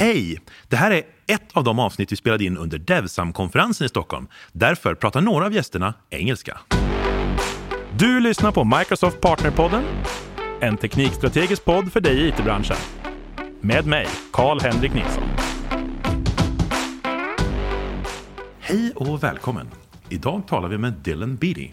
Hej! Det här är ett av de avsnitt vi spelade in under Devsam-konferensen i Stockholm. Därför pratar några av gästerna engelska. Du lyssnar på Microsoft Partnerpodden, en teknikstrategisk podd för dig i it-branschen. Med mig, Karl-Henrik Nilsson. Hej och välkommen! Idag talar vi med Dylan Beatty.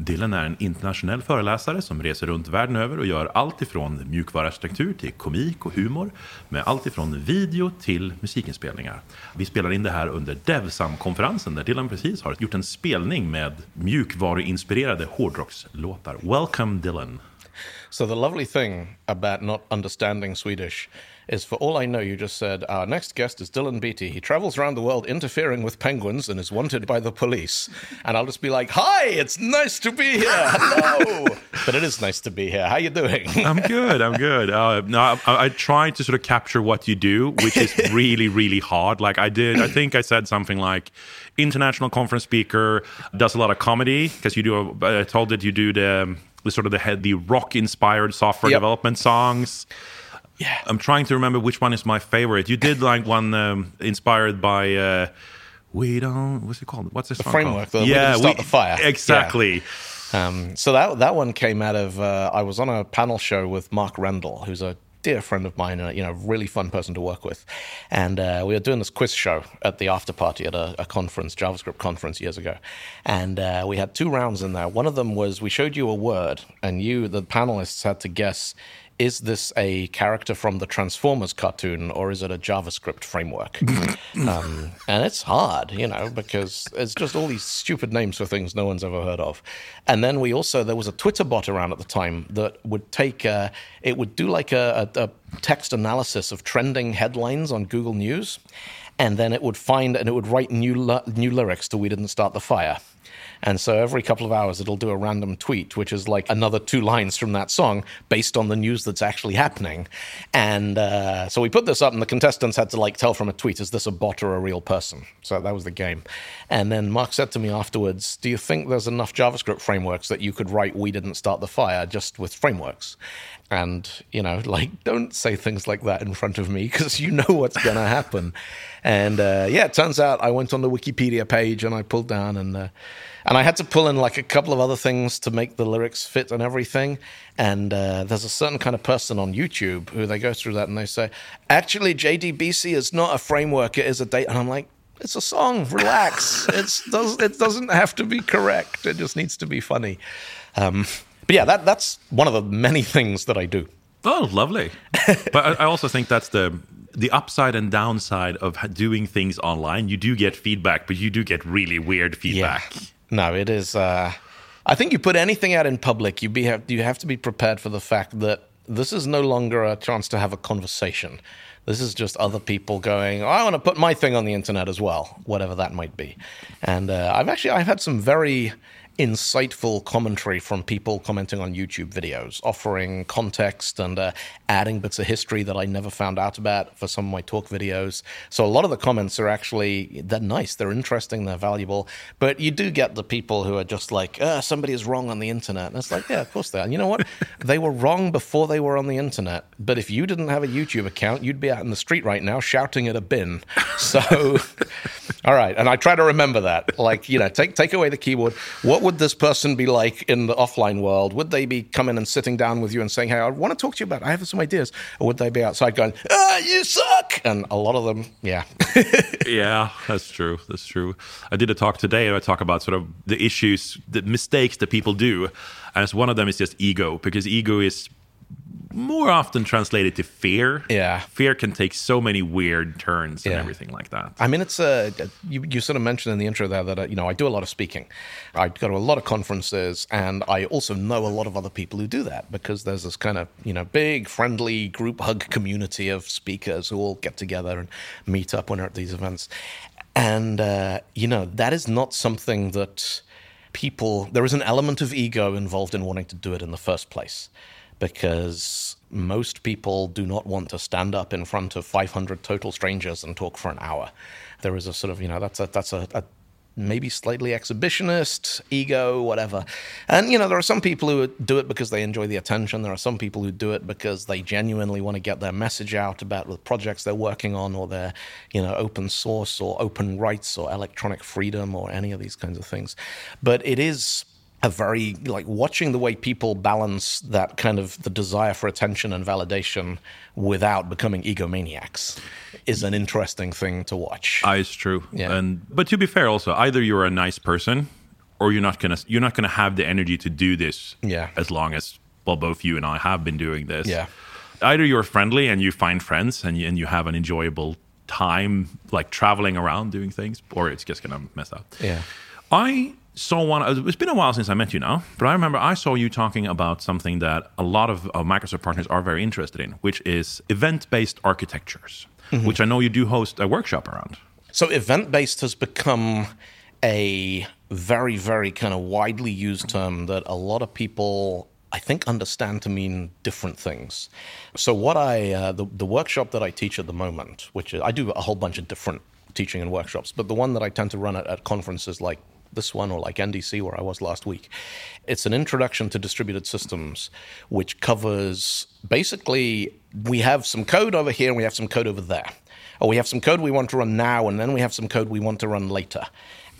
Dylan är en internationell föreläsare som reser runt världen över och gör allt ifrån mjukvaruarkitektur till komik och humor med allt ifrån video till musikinspelningar. Vi spelar in det här under Devsam-konferensen där Dylan precis har gjort en spelning med mjukvaruinspirerade hårdrockslåtar. Welcome Dylan! So the lovely thing about not understanding Swedish is for all I know, you just said, Our next guest is Dylan Beattie. He travels around the world interfering with penguins and is wanted by the police. And I'll just be like, Hi, it's nice to be here. Hello. but it is nice to be here. How you doing? I'm good. I'm good. Uh, no, I, I tried to sort of capture what you do, which is really, really hard. Like I did, I think I said something like international conference speaker, does a lot of comedy because you do, a, I told that you do the, the sort of the head, the rock inspired software Yep. development songs. Yeah. I'm trying to remember which one is my favorite. You did like one um, inspired by. Uh, we don't. What's it called? What's this? The framework, the We Didn't Start the Fire. Exactly. Um, so that that one came out of uh, I was on a panel show with Mark Rendle, who's a dear friend of mine, and you know, really fun person to work with. And uh, we were doing this quiz show at the after party at a, a conference, JavaScript conference years ago. And uh, we had two rounds in there. One of them was we showed you a word, and you, the panelists, had to guess. Is this a character from the Transformers cartoon or is it a JavaScript framework? um, and it's hard, you know, because it's just all these stupid names for things no one's ever heard of. And then we also, there was a Twitter bot around at the time that would take, uh, it would do like a, a, a text analysis of trending headlines on Google News. And then it would find and it would write new, new lyrics to We Didn't Start the Fire. And so every couple of hours, it'll do a random tweet, which is like another two lines from that song based on the news that's actually happening. And uh, so we put this up, and the contestants had to like tell from a tweet, is this a bot or a real person? So that was the game. And then Mark said to me afterwards, Do you think there's enough JavaScript frameworks that you could write We Didn't Start the Fire just with frameworks? And, you know, like, don't say things like that in front of me because you know what's going to happen. And uh, yeah, it turns out I went on the Wikipedia page and I pulled down and. Uh, and I had to pull in like a couple of other things to make the lyrics fit and everything. And uh, there's a certain kind of person on YouTube who they go through that and they say, actually, JDBC is not a framework; it is a date. And I'm like, it's a song. Relax. it's does it doesn't have to be correct. It just needs to be funny. Um, but yeah, that that's one of the many things that I do. Oh, lovely. but I, I also think that's the the upside and downside of doing things online. You do get feedback, but you do get really weird feedback. Yeah. No, it is. Uh, I think you put anything out in public, you be have you have to be prepared for the fact that this is no longer a chance to have a conversation. This is just other people going. "Oh, I want to put my thing on the internet as well, whatever that might be. And uh, I've actually I've had some very insightful commentary from people commenting on YouTube videos, offering context and uh, adding bits of history that I never found out about for some of my talk videos. So a lot of the comments are actually they're nice, they're interesting, they're valuable. But you do get the people who are just like, uh, somebody is wrong on the internet. And it's like, yeah, of course they are. And you know what? they were wrong before they were on the internet. But if you didn't have a YouTube account, you'd be out in the street right now shouting at a bin. So, all right. And I try to remember that. Like, you know, take take away the keyboard. What would this person be like in the offline world? Would they be coming and sitting down with you and saying, "Hey, I want to talk to you about. I have some ideas," or would they be outside going, "Ah, you suck"? And a lot of them, yeah, yeah, that's true. That's true. I did a talk today. and I talk about sort of the issues, the mistakes that people do, and one of them is just ego because ego is more often translated to fear. Yeah. fear can take so many weird turns and Yeah. everything like that. I mean, it's a you, you sort of mentioned in the intro there that uh, you know I do a lot of speaking. I go to a lot of conferences, and I also know a lot of other people who do that because there's this kind of you know big friendly group hug community of speakers who all get together and meet up when they're at these events. And uh, you know that is not something that people. There is an element of ego involved in wanting to do it in the first place because most people do not want to stand up in front of 500 total strangers and talk for an hour. There is a sort of, you know, that's a, that's a, a maybe slightly exhibitionist, ego, whatever. And, you know, there are some people who do it because they enjoy the attention. There are some people who do it because they genuinely want to get their message out about the projects they're working on or their, you know, open source or open rights or electronic freedom or any of these kinds of things. But it is a very like watching the way people balance that kind of the desire for attention and validation without becoming egomaniacs is an interesting thing to watch. Uh, it's true. Yeah. And but to be fair, also either you're a nice person or you're not gonna you're not gonna have the energy to do this. Yeah. As long as well, both you and I have been doing this. Yeah. Either you're friendly and you find friends and you, and you have an enjoyable time like traveling around doing things, or it's just gonna mess up. Yeah. I saw one. uh, It's been a while since I met you now, but I remember I saw you talking about something that a lot of, of Microsoft partners are very interested in, which is event-based architectures, which I know you do host a workshop around. So event based has become a very, very kind of widely used term that a lot of people, I think, understand to mean different things. So what I uh, the the workshop that I teach at the moment, which is, I do a whole bunch of different teaching and workshops, but the one that I tend to run at, at conferences like this one or like NDC where I was last week. It's an introduction to distributed systems, which covers basically we have some code over here and we have some code over there. Or we have some code we want to run now and then we have some code we want to run later.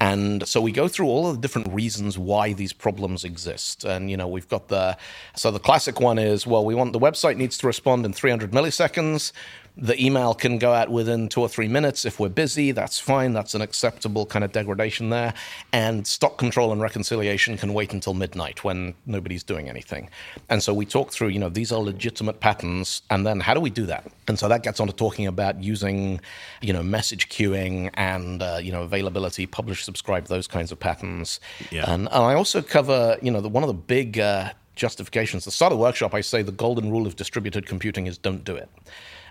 And so we go through all of the different reasons why these problems exist. And, you know, we've got the, so the classic one is, well, we want the website needs to respond in 300 milliseconds. The email can go out within two or three minutes. If we're busy, that's fine. That's an acceptable kind of degradation there. And stock control and reconciliation can wait until midnight when nobody's doing anything. And so we talk through, you know, these are legitimate patterns. And then how do we do that? And so that gets on to talking about using, you know, message queuing and, uh, you know, availability, publish, subscribe, those kinds of patterns. Yeah. And, and I also cover, you know, the, one of the big uh, justifications. The start of the workshop, I say the golden rule of distributed computing is don't do it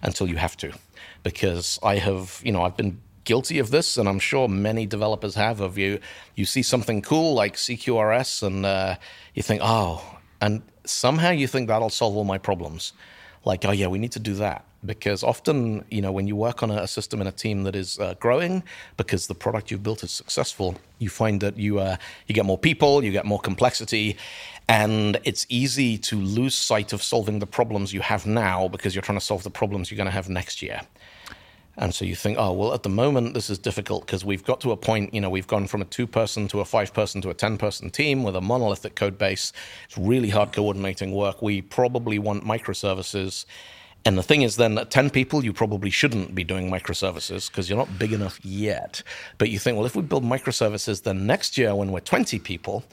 until you have to, because I have, you know, I've been guilty of this, and I'm sure many developers have. Of you, you see something cool like CQRS, and uh, you think, oh, and somehow you think that'll solve all my problems. Like, oh yeah, we need to do that because often, you know, when you work on a, system in a team that is uh, growing, because the product you've built is successful, you find that you uh, you get more people, you get more complexity, and it's easy to lose sight of solving the problems you have now because you're trying to solve the problems you're going to have next year. And so you think, oh, well, at the moment, this is difficult because we've got to a point, you know, we've gone from a two person to a five person to a 10 person team with a monolithic code base. It's really hard coordinating work. We probably want microservices. And the thing is, then at 10 people, you probably shouldn't be doing microservices because you're not big enough yet. But you think, well, if we build microservices, then next year when we're 20 people,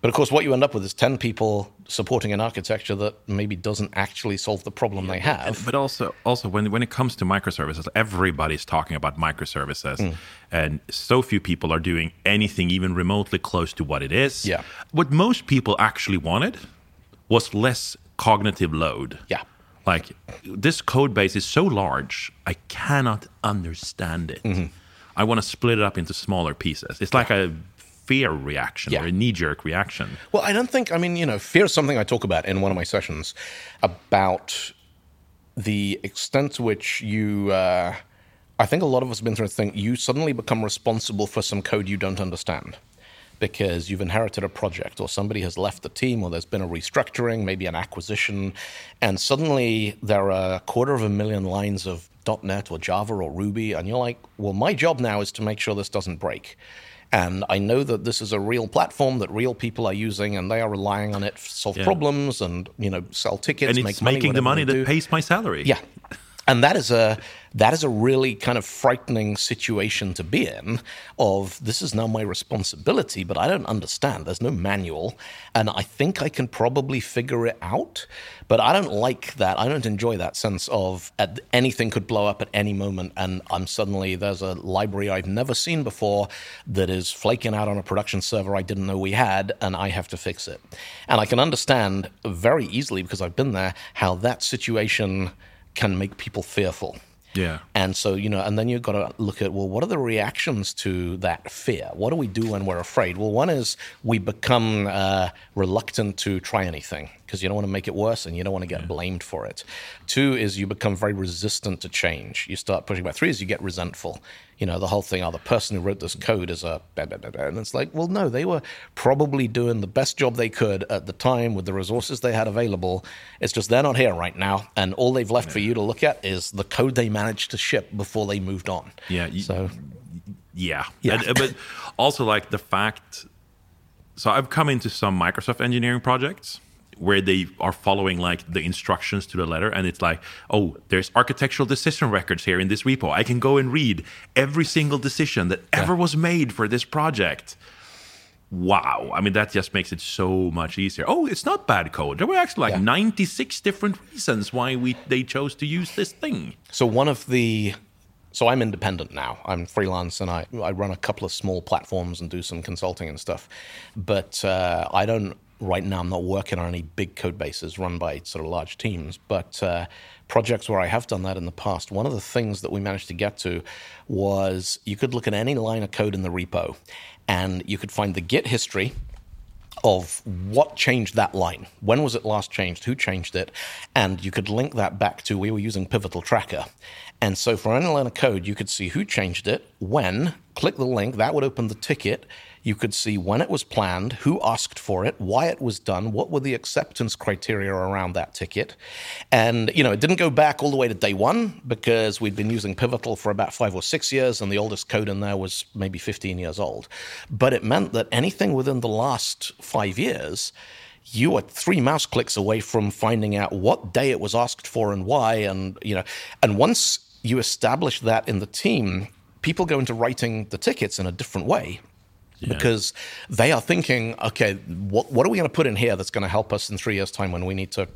but of course, what you end up with is 10 people supporting an architecture that maybe doesn't actually solve the problem they have. But also, also when when it comes to microservices, everybody's talking about microservices, Hmm. and so few people are doing anything even remotely close to what it is. Yeah. What most people actually wanted was less cognitive load. Yeah. Like this code base is so large, I cannot understand it. Mm-hmm. I want to split it up into smaller pieces. It's like a fear reaction Yeah. or a knee jerk reaction. Well, I don't think, I mean, you know, fear is something I talk about in one of my sessions about the extent to which you, uh, I think a lot of us have been through a thing, you suddenly become responsible for some code you don't understand because you've inherited a project or somebody has left the team or there's been a restructuring, maybe an acquisition, and suddenly there are a quarter of a million lines of .NET or Java or Ruby, and you're like, well, my job now is to make sure this doesn't break. And I know that this is a real platform that real people are using, and they are relying on it to solve Yeah. problems and you know sell tickets, And it's make money, making the money that do. pays my salary. Yeah. And that is a that is a really kind of frightening situation to be in of this is now my responsibility, but I don't understand. There's no manual. And I think I can probably figure it out. But I don't like that. I don't enjoy that sense of at, anything could blow up at any moment and I'm suddenly there's a library I've never seen before that is flaking out on a production server I didn't know we had and I have to fix it. And I can understand very easily because I've been there how that situation can make people fearful. Yeah. And so, you know, and then you've got to look at, well, what are the reactions to that fear? What do we do when we're afraid? Well, one is we become uh, reluctant to try anything. Because you don't want to make it worse and you don't want to get blamed for it. Two is you become very resistant to change. You start pushing back. Three is you get resentful. You know, the whole thing, oh, the person who wrote this code is a. Blah, blah, blah, and it's like, well, no, they were probably doing the best job they could at the time with the resources they had available. It's just they're not here right now. And all they've left yeah. for you to look at is the code they managed to ship before they moved on. Yeah. You, so. Yeah. yeah. And, but also, like, the fact. So I've come into some Microsoft engineering projects where they are following like the instructions to the letter and it's like oh there's architectural decision records here in this repo i can go and read every single decision that ever yeah. was made for this project wow i mean that just makes it so much easier oh it's not bad code there were actually like yeah. 96 different reasons why we they chose to use this thing so one of the so I'm independent now. I'm freelance and I, I run a couple of small platforms and do some consulting and stuff. But uh, I don't right now I'm not working on any big code bases run by sort of large teams, but uh, projects where I have done that in the past, one of the things that we managed to get to was you could look at any line of code in the repo and you could find the Git history of what changed that line. When was it last changed? Who changed it? And you could link that back to we were using Pivotal Tracker. And so for any line of code, you could see who changed it, when, click the link, that would open the ticket. You could see when it was planned, who asked for it, why it was done, what were the acceptance criteria around that ticket. And, you know, it didn't go back all the way to day one because we'd been using Pivotal for about five or six years, and the oldest code in there was maybe 15 years old. But it meant that anything within the last five years, you are three mouse clicks away from finding out what day it was asked for and why. And, you know, and once you establish that in the team, people go into writing the tickets in a different way yeah. because they are thinking, okay, what, what are we going to put in here that's going to help us in three years' time when we need to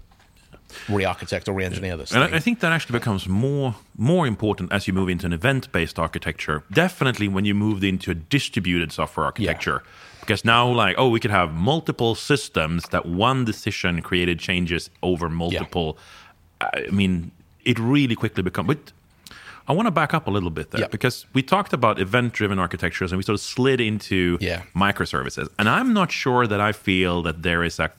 re-architect or re-engineer this. And I think that actually becomes more more important as you move into an event-based architecture. Definitely when you moved into a distributed software architecture. Yeah. Because now, like, oh, we could have multiple systems that one decision created changes over multiple. Yeah. I mean, it really quickly becomes. But I want to back up a little bit there because we talked about event driven architectures and we sort of slid into yeah. microservices. And I'm not sure that I feel that there is a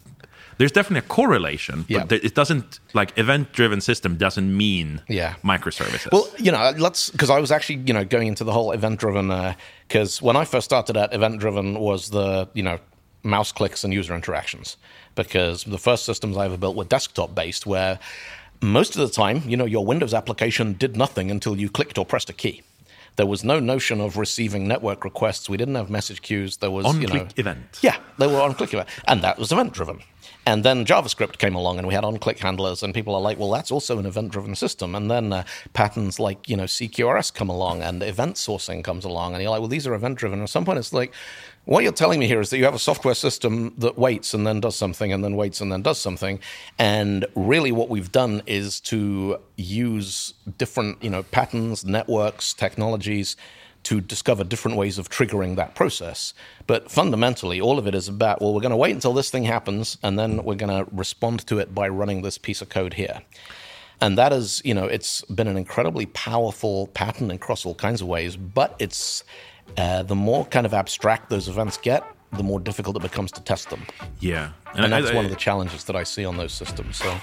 there's definitely a correlation, yeah. but it doesn't like event driven system doesn't mean yeah. microservices. Well, you know, let's because I was actually you know going into the whole event driven because uh, when I first started at event driven was the you know mouse clicks and user interactions because the first systems I ever built were desktop based where most of the time, you know, your Windows application did nothing until you clicked or pressed a key. There was no notion of receiving network requests. We didn't have message queues. There was on you click know, event. Yeah, they were on click event, and that was event driven. And then JavaScript came along, and we had on-click handlers, and people are like, "Well, that's also an event-driven system." And then uh, patterns like you know CQRS come along, and event sourcing comes along, and you're like, "Well, these are event-driven." At some point, it's like, what you're telling me here is that you have a software system that waits and then does something, and then waits and then does something. And really, what we've done is to use different you know patterns, networks, technologies to discover different ways of triggering that process. But fundamentally, all of it is about well, we're going to wait until this thing happens, and then we're going to respond to it by running this piece of code here. And that is, you know, it's been an incredibly powerful pattern across all kinds of ways, but it's uh, the more kind of abstract those events get, the more difficult it becomes to test them. Yeah. And, and that's I, I, one of the challenges that I see on those systems. So.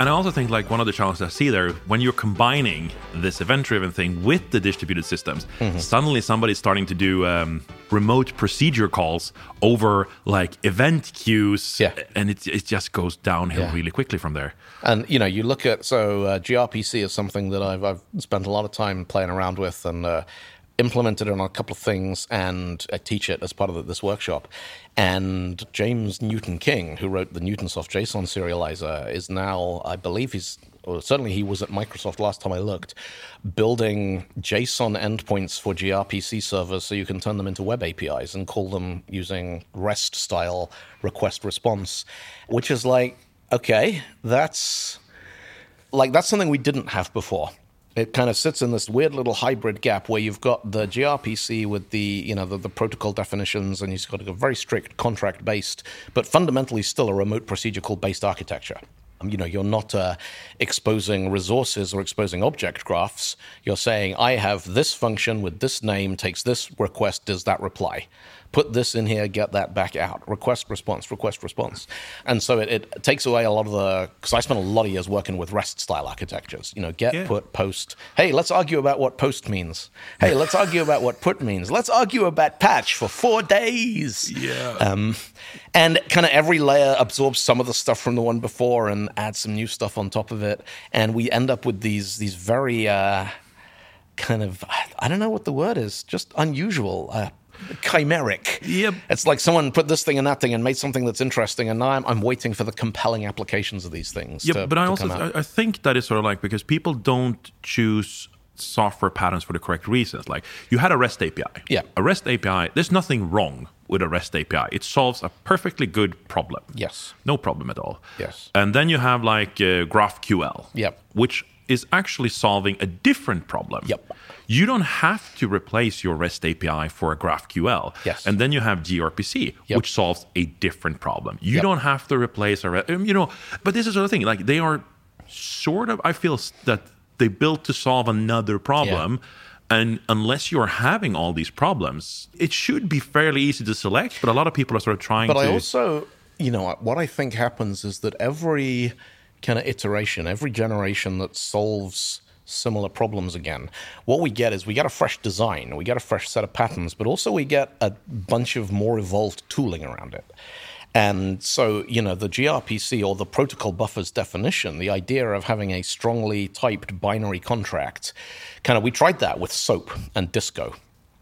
And I also think like one of the challenges I see there when you're combining this event-driven thing with the distributed systems, mm-hmm. suddenly somebody's starting to do um, remote procedure calls over like event queues, yeah. and it it just goes downhill yeah. really quickly from there. And you know, you look at so uh, gRPC is something that I've I've spent a lot of time playing around with, and uh, implemented on a couple of things and I teach it as part of this workshop. And James Newton King, who wrote the Newtonsoft JSON serializer, is now, I believe he's, or certainly he was at Microsoft last time I looked, building JSON endpoints for gRPC servers so you can turn them into web APIs and call them using REST style request response, which is like, okay, that's like that's something we didn't have before it kind of sits in this weird little hybrid gap where you've got the gRPC with the you know the, the protocol definitions, and you've got a very strict contract based, but fundamentally still a remote procedure call based architecture. You know, you're not uh, exposing resources or exposing object graphs. You're saying, I have this function with this name, takes this request, does that reply? Put this in here, get that back out. Request, response, request, response. And so it, it takes away a lot of the, because I spent a lot of years working with REST style architectures. You know, get, yeah. put, post. Hey, let's argue about what post means. Hey, let's argue about what put means. Let's argue about patch for four days. Yeah. Um, and kind of every layer absorbs some of the stuff from the one before and adds some new stuff on top of it. And we end up with these, these very, uh, kind of I don't know what the word is, just unusual uh, chimeric. Yep. It's like someone put this thing and that thing and made something that's interesting, and now I'm, I'm waiting for the compelling applications of these things. Yeah, but I also I, think that is sort of like because people don't choose software patterns for the correct reasons. Like you had a REST API. Yeah. A REST API, there's nothing wrong with a REST API. It solves a perfectly good problem. Yes. No problem at all. Yes. And then you have like uh, GraphQL. Yep. Which is actually solving a different problem. Yep. You don't have to replace your REST API for a GraphQL. Yes. And then you have gRPC, yep. which solves a different problem. You yep. don't have to replace a, um, you know, but this is the thing. Like they are sort of, I feel that they built to solve another problem. Yeah. And unless you're having all these problems, it should be fairly easy to select. But a lot of people are sort of trying but to. But I also, you know, what I think happens is that every kind of iteration, every generation that solves similar problems again, what we get is we get a fresh design, we get a fresh set of patterns, but also we get a bunch of more evolved tooling around it. And so, you know, the gRPC or the protocol buffers definition, the idea of having a strongly typed binary contract, kind of, we tried that with SOAP and Disco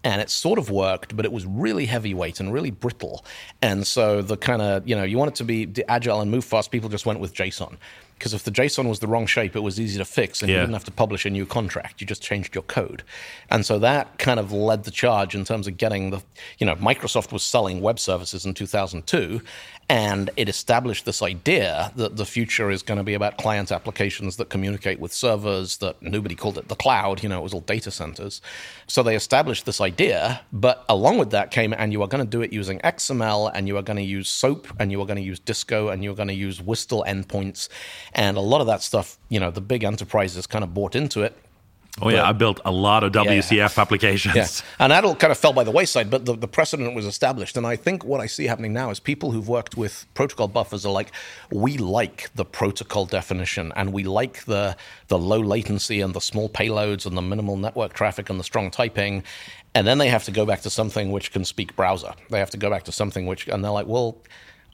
and it sort of worked, but it was really heavyweight and really brittle. And so the kind of, you know, you want it to be agile and move fast, people just went with JSON because if the JSON was the wrong shape, it was easy to fix, and yeah. you didn't have to publish a new contract. You just changed your code, and so that kind of led the charge in terms of getting the, you know, Microsoft was selling web services in 2002, and it established this idea that the future is going to be about client applications that communicate with servers. That nobody called it the cloud. You know, it was all data centers. So they established this idea, but along with that came, and you are going to do it using XML, and you are going to use SOAP, and you are going to use Disco, and you are going to use WSDL endpoints and a lot of that stuff, you know, the big enterprises kind of bought into it. Oh but, yeah, I built a lot of WCF yeah. applications. Yeah. And that all kind of fell by the wayside, but the, the precedent was established. And I think what I see happening now is people who've worked with protocol buffers are like, we like the protocol definition and we like the the low latency and the small payloads and the minimal network traffic and the strong typing. And then they have to go back to something which can speak browser. They have to go back to something which and they're like, well,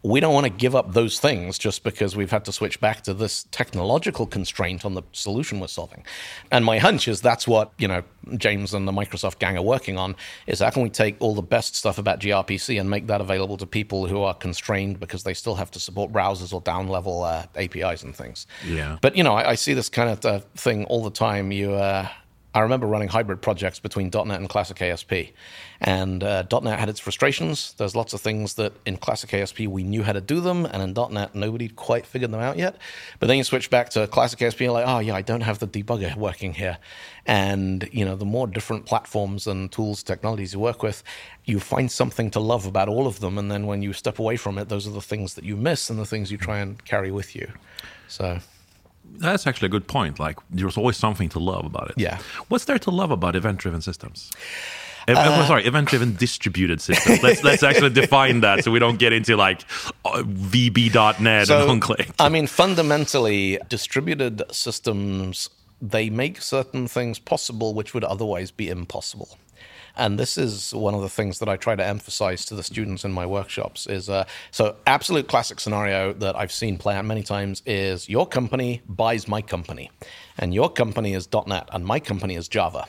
we don't want to give up those things just because we've had to switch back to this technological constraint on the solution we're solving. And my hunch is that's what, you know, James and the Microsoft gang are working on is how can we take all the best stuff about gRPC and make that available to people who are constrained because they still have to support browsers or down level uh, APIs and things. Yeah. But, you know, I, I see this kind of uh, thing all the time. You, uh, I remember running hybrid projects between .NET and Classic ASP, and uh, .NET had its frustrations. There's lots of things that in Classic ASP we knew how to do them, and in .NET nobody quite figured them out yet. But then you switch back to Classic ASP, and like, oh yeah, I don't have the debugger working here. And you know, the more different platforms and tools, technologies you work with, you find something to love about all of them. And then when you step away from it, those are the things that you miss and the things you try and carry with you. So that's actually a good point. Like, there's always something to love about it. Yeah. What's there to love about event-driven systems? Uh, sorry, event-driven distributed systems. Let's let's actually define that so we don't get into like uh, VB.net so, and OnClick. I mean, fundamentally, distributed systems they make certain things possible which would otherwise be impossible. And this is one of the things that I try to emphasize to the students in my workshops is uh, so absolute classic scenario that I've seen play out many times is your company buys my company and your company is .NET and my company is Java.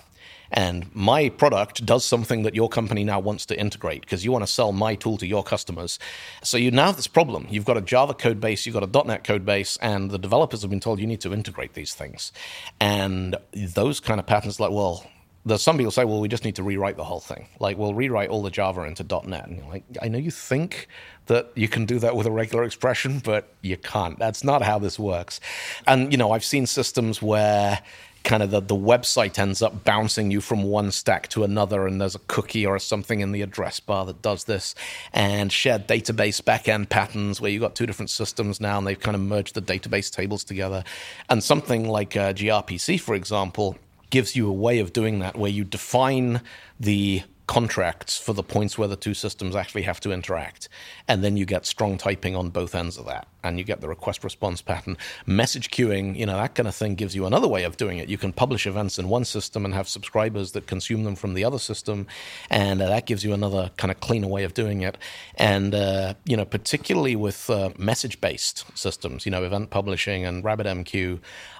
And my product does something that your company now wants to integrate because you want to sell my tool to your customers. So you now have this problem. You've got a Java code base, you've got a .NET code base, and the developers have been told you need to integrate these things. And those kind of patterns, like, well, there's some people say, well, we just need to rewrite the whole thing. Like, we'll rewrite all the Java into .NET. And you're like, I know you think that you can do that with a regular expression, but you can't. That's not how this works. And, you know, I've seen systems where kind of the, the website ends up bouncing you from one stack to another, and there's a cookie or something in the address bar that does this, and shared database backend patterns where you've got two different systems now, and they've kind of merged the database tables together. And something like uh, gRPC, for example, gives you a way of doing that where you define the contracts for the points where the two systems actually have to interact. And then you get strong typing on both ends of that. And you get the request response pattern. Message queuing, you know, that kind of thing gives you another way of doing it. You can publish events in one system and have subscribers that consume them from the other system. And uh, that gives you another kind of cleaner way of doing it. And, uh, you know, particularly with uh, message based systems, you know, event publishing and RabbitMQ,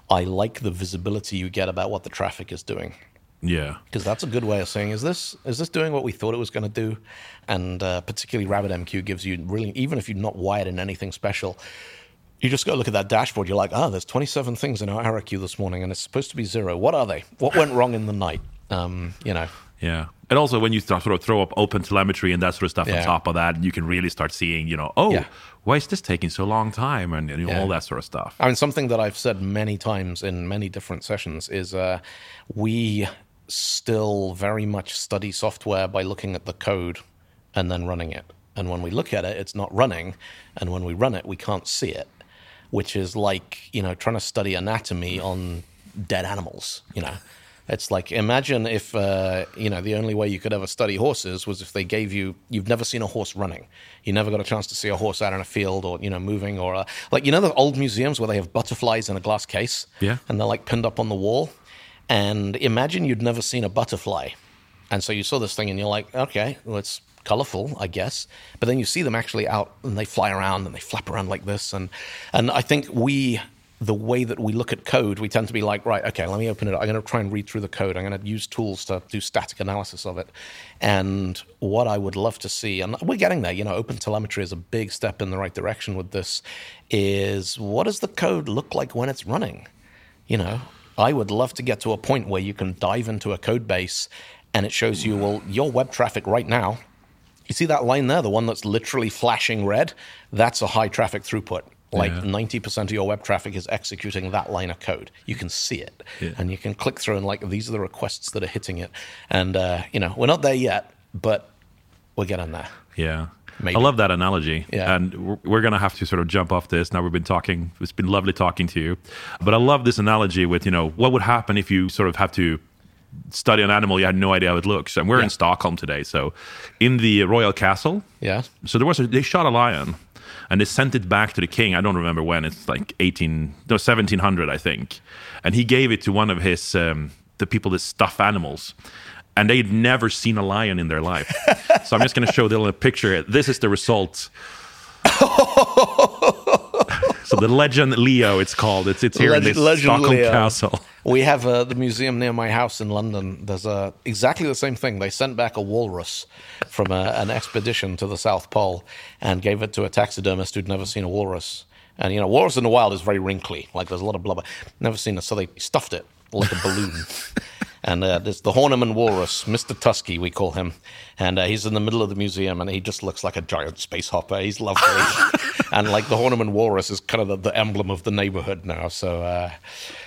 I like the visibility you get about what the traffic is doing. Yeah, because that's a good way of saying is this is this doing what we thought it was going to do, and uh, particularly RabbitMQ gives you really even if you're not wired in anything special, you just go look at that dashboard. You're like, oh, there's 27 things in our error queue this morning, and it's supposed to be zero. What are they? What went wrong in the night? Um, you know. Yeah, and also when you start sort of throw up open telemetry and that sort of stuff yeah. on top of that, you can really start seeing, you know, oh, yeah. why is this taking so long time, and, and yeah. all that sort of stuff. I mean, something that I've said many times in many different sessions is uh, we still very much study software by looking at the code and then running it. And when we look at it, it's not running. And when we run it, we can't see it, which is like, you know, trying to study anatomy on dead animals, you know. It's like imagine if uh, you know the only way you could ever study horses was if they gave you you've never seen a horse running, you never got a chance to see a horse out in a field or you know moving or uh, like you know the old museums where they have butterflies in a glass case, yeah, and they're like pinned up on the wall. And imagine you'd never seen a butterfly. And so you saw this thing and you're like, okay, well, it's colorful, I guess. But then you see them actually out and they fly around and they flap around like this. And, and I think we, the way that we look at code, we tend to be like, right, okay, let me open it up. I'm going to try and read through the code. I'm going to use tools to do static analysis of it. And what I would love to see, and we're getting there, you know, open telemetry is a big step in the right direction with this, is what does the code look like when it's running? You know, I would love to get to a point where you can dive into a code base and it shows you, well, your web traffic right now, you see that line there, the one that's literally flashing red? That's a high traffic throughput. Like yeah. 90% of your web traffic is executing that line of code. You can see it yeah. and you can click through and, like, these are the requests that are hitting it. And, uh, you know, we're not there yet, but we're getting there. Yeah. Maybe. I love that analogy. Yeah. And we're, going to have to sort of jump off this. Now we've been talking, it's been lovely talking to you. But I love this analogy with, you know, what would happen if you sort of have to study an animal you had no idea how it looks and we're yeah. in stockholm today so in the royal castle yeah so there was a, they shot a lion and they sent it back to the king i don't remember when it's like 18 no 1700 i think and he gave it to one of his um, the people that stuff animals and they'd never seen a lion in their life. so I'm just going to show them a picture. This is the result. so the legend Leo, it's called. It's it's here legend, in this legend Stockholm Leo. Castle. We have uh, the museum near my house in London. There's a, exactly the same thing. They sent back a walrus from a, an expedition to the South Pole and gave it to a taxidermist who'd never seen a walrus. And you know, walrus in the wild is very wrinkly. Like there's a lot of blubber. Never seen it, so they stuffed it like a balloon. And uh, there's the Horniman Walrus, Mr. Tusky, we call him. And uh, he's in the middle of the museum and he just looks like a giant space hopper. He's lovely. and like the Horniman Walrus is kind of the, the emblem of the neighborhood now. So, uh,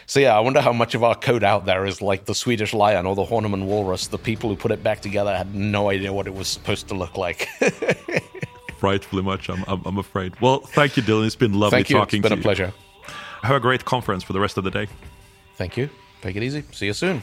so yeah, I wonder how much of our code out there is like the Swedish lion or the Horniman Walrus. The people who put it back together had no idea what it was supposed to look like. Frightfully much, I'm, I'm, I'm, afraid. Well, thank you, Dylan. It's been lovely thank you. talking to you. It's been a pleasure. Have a great conference for the rest of the day. Thank you. Take it easy. See you soon.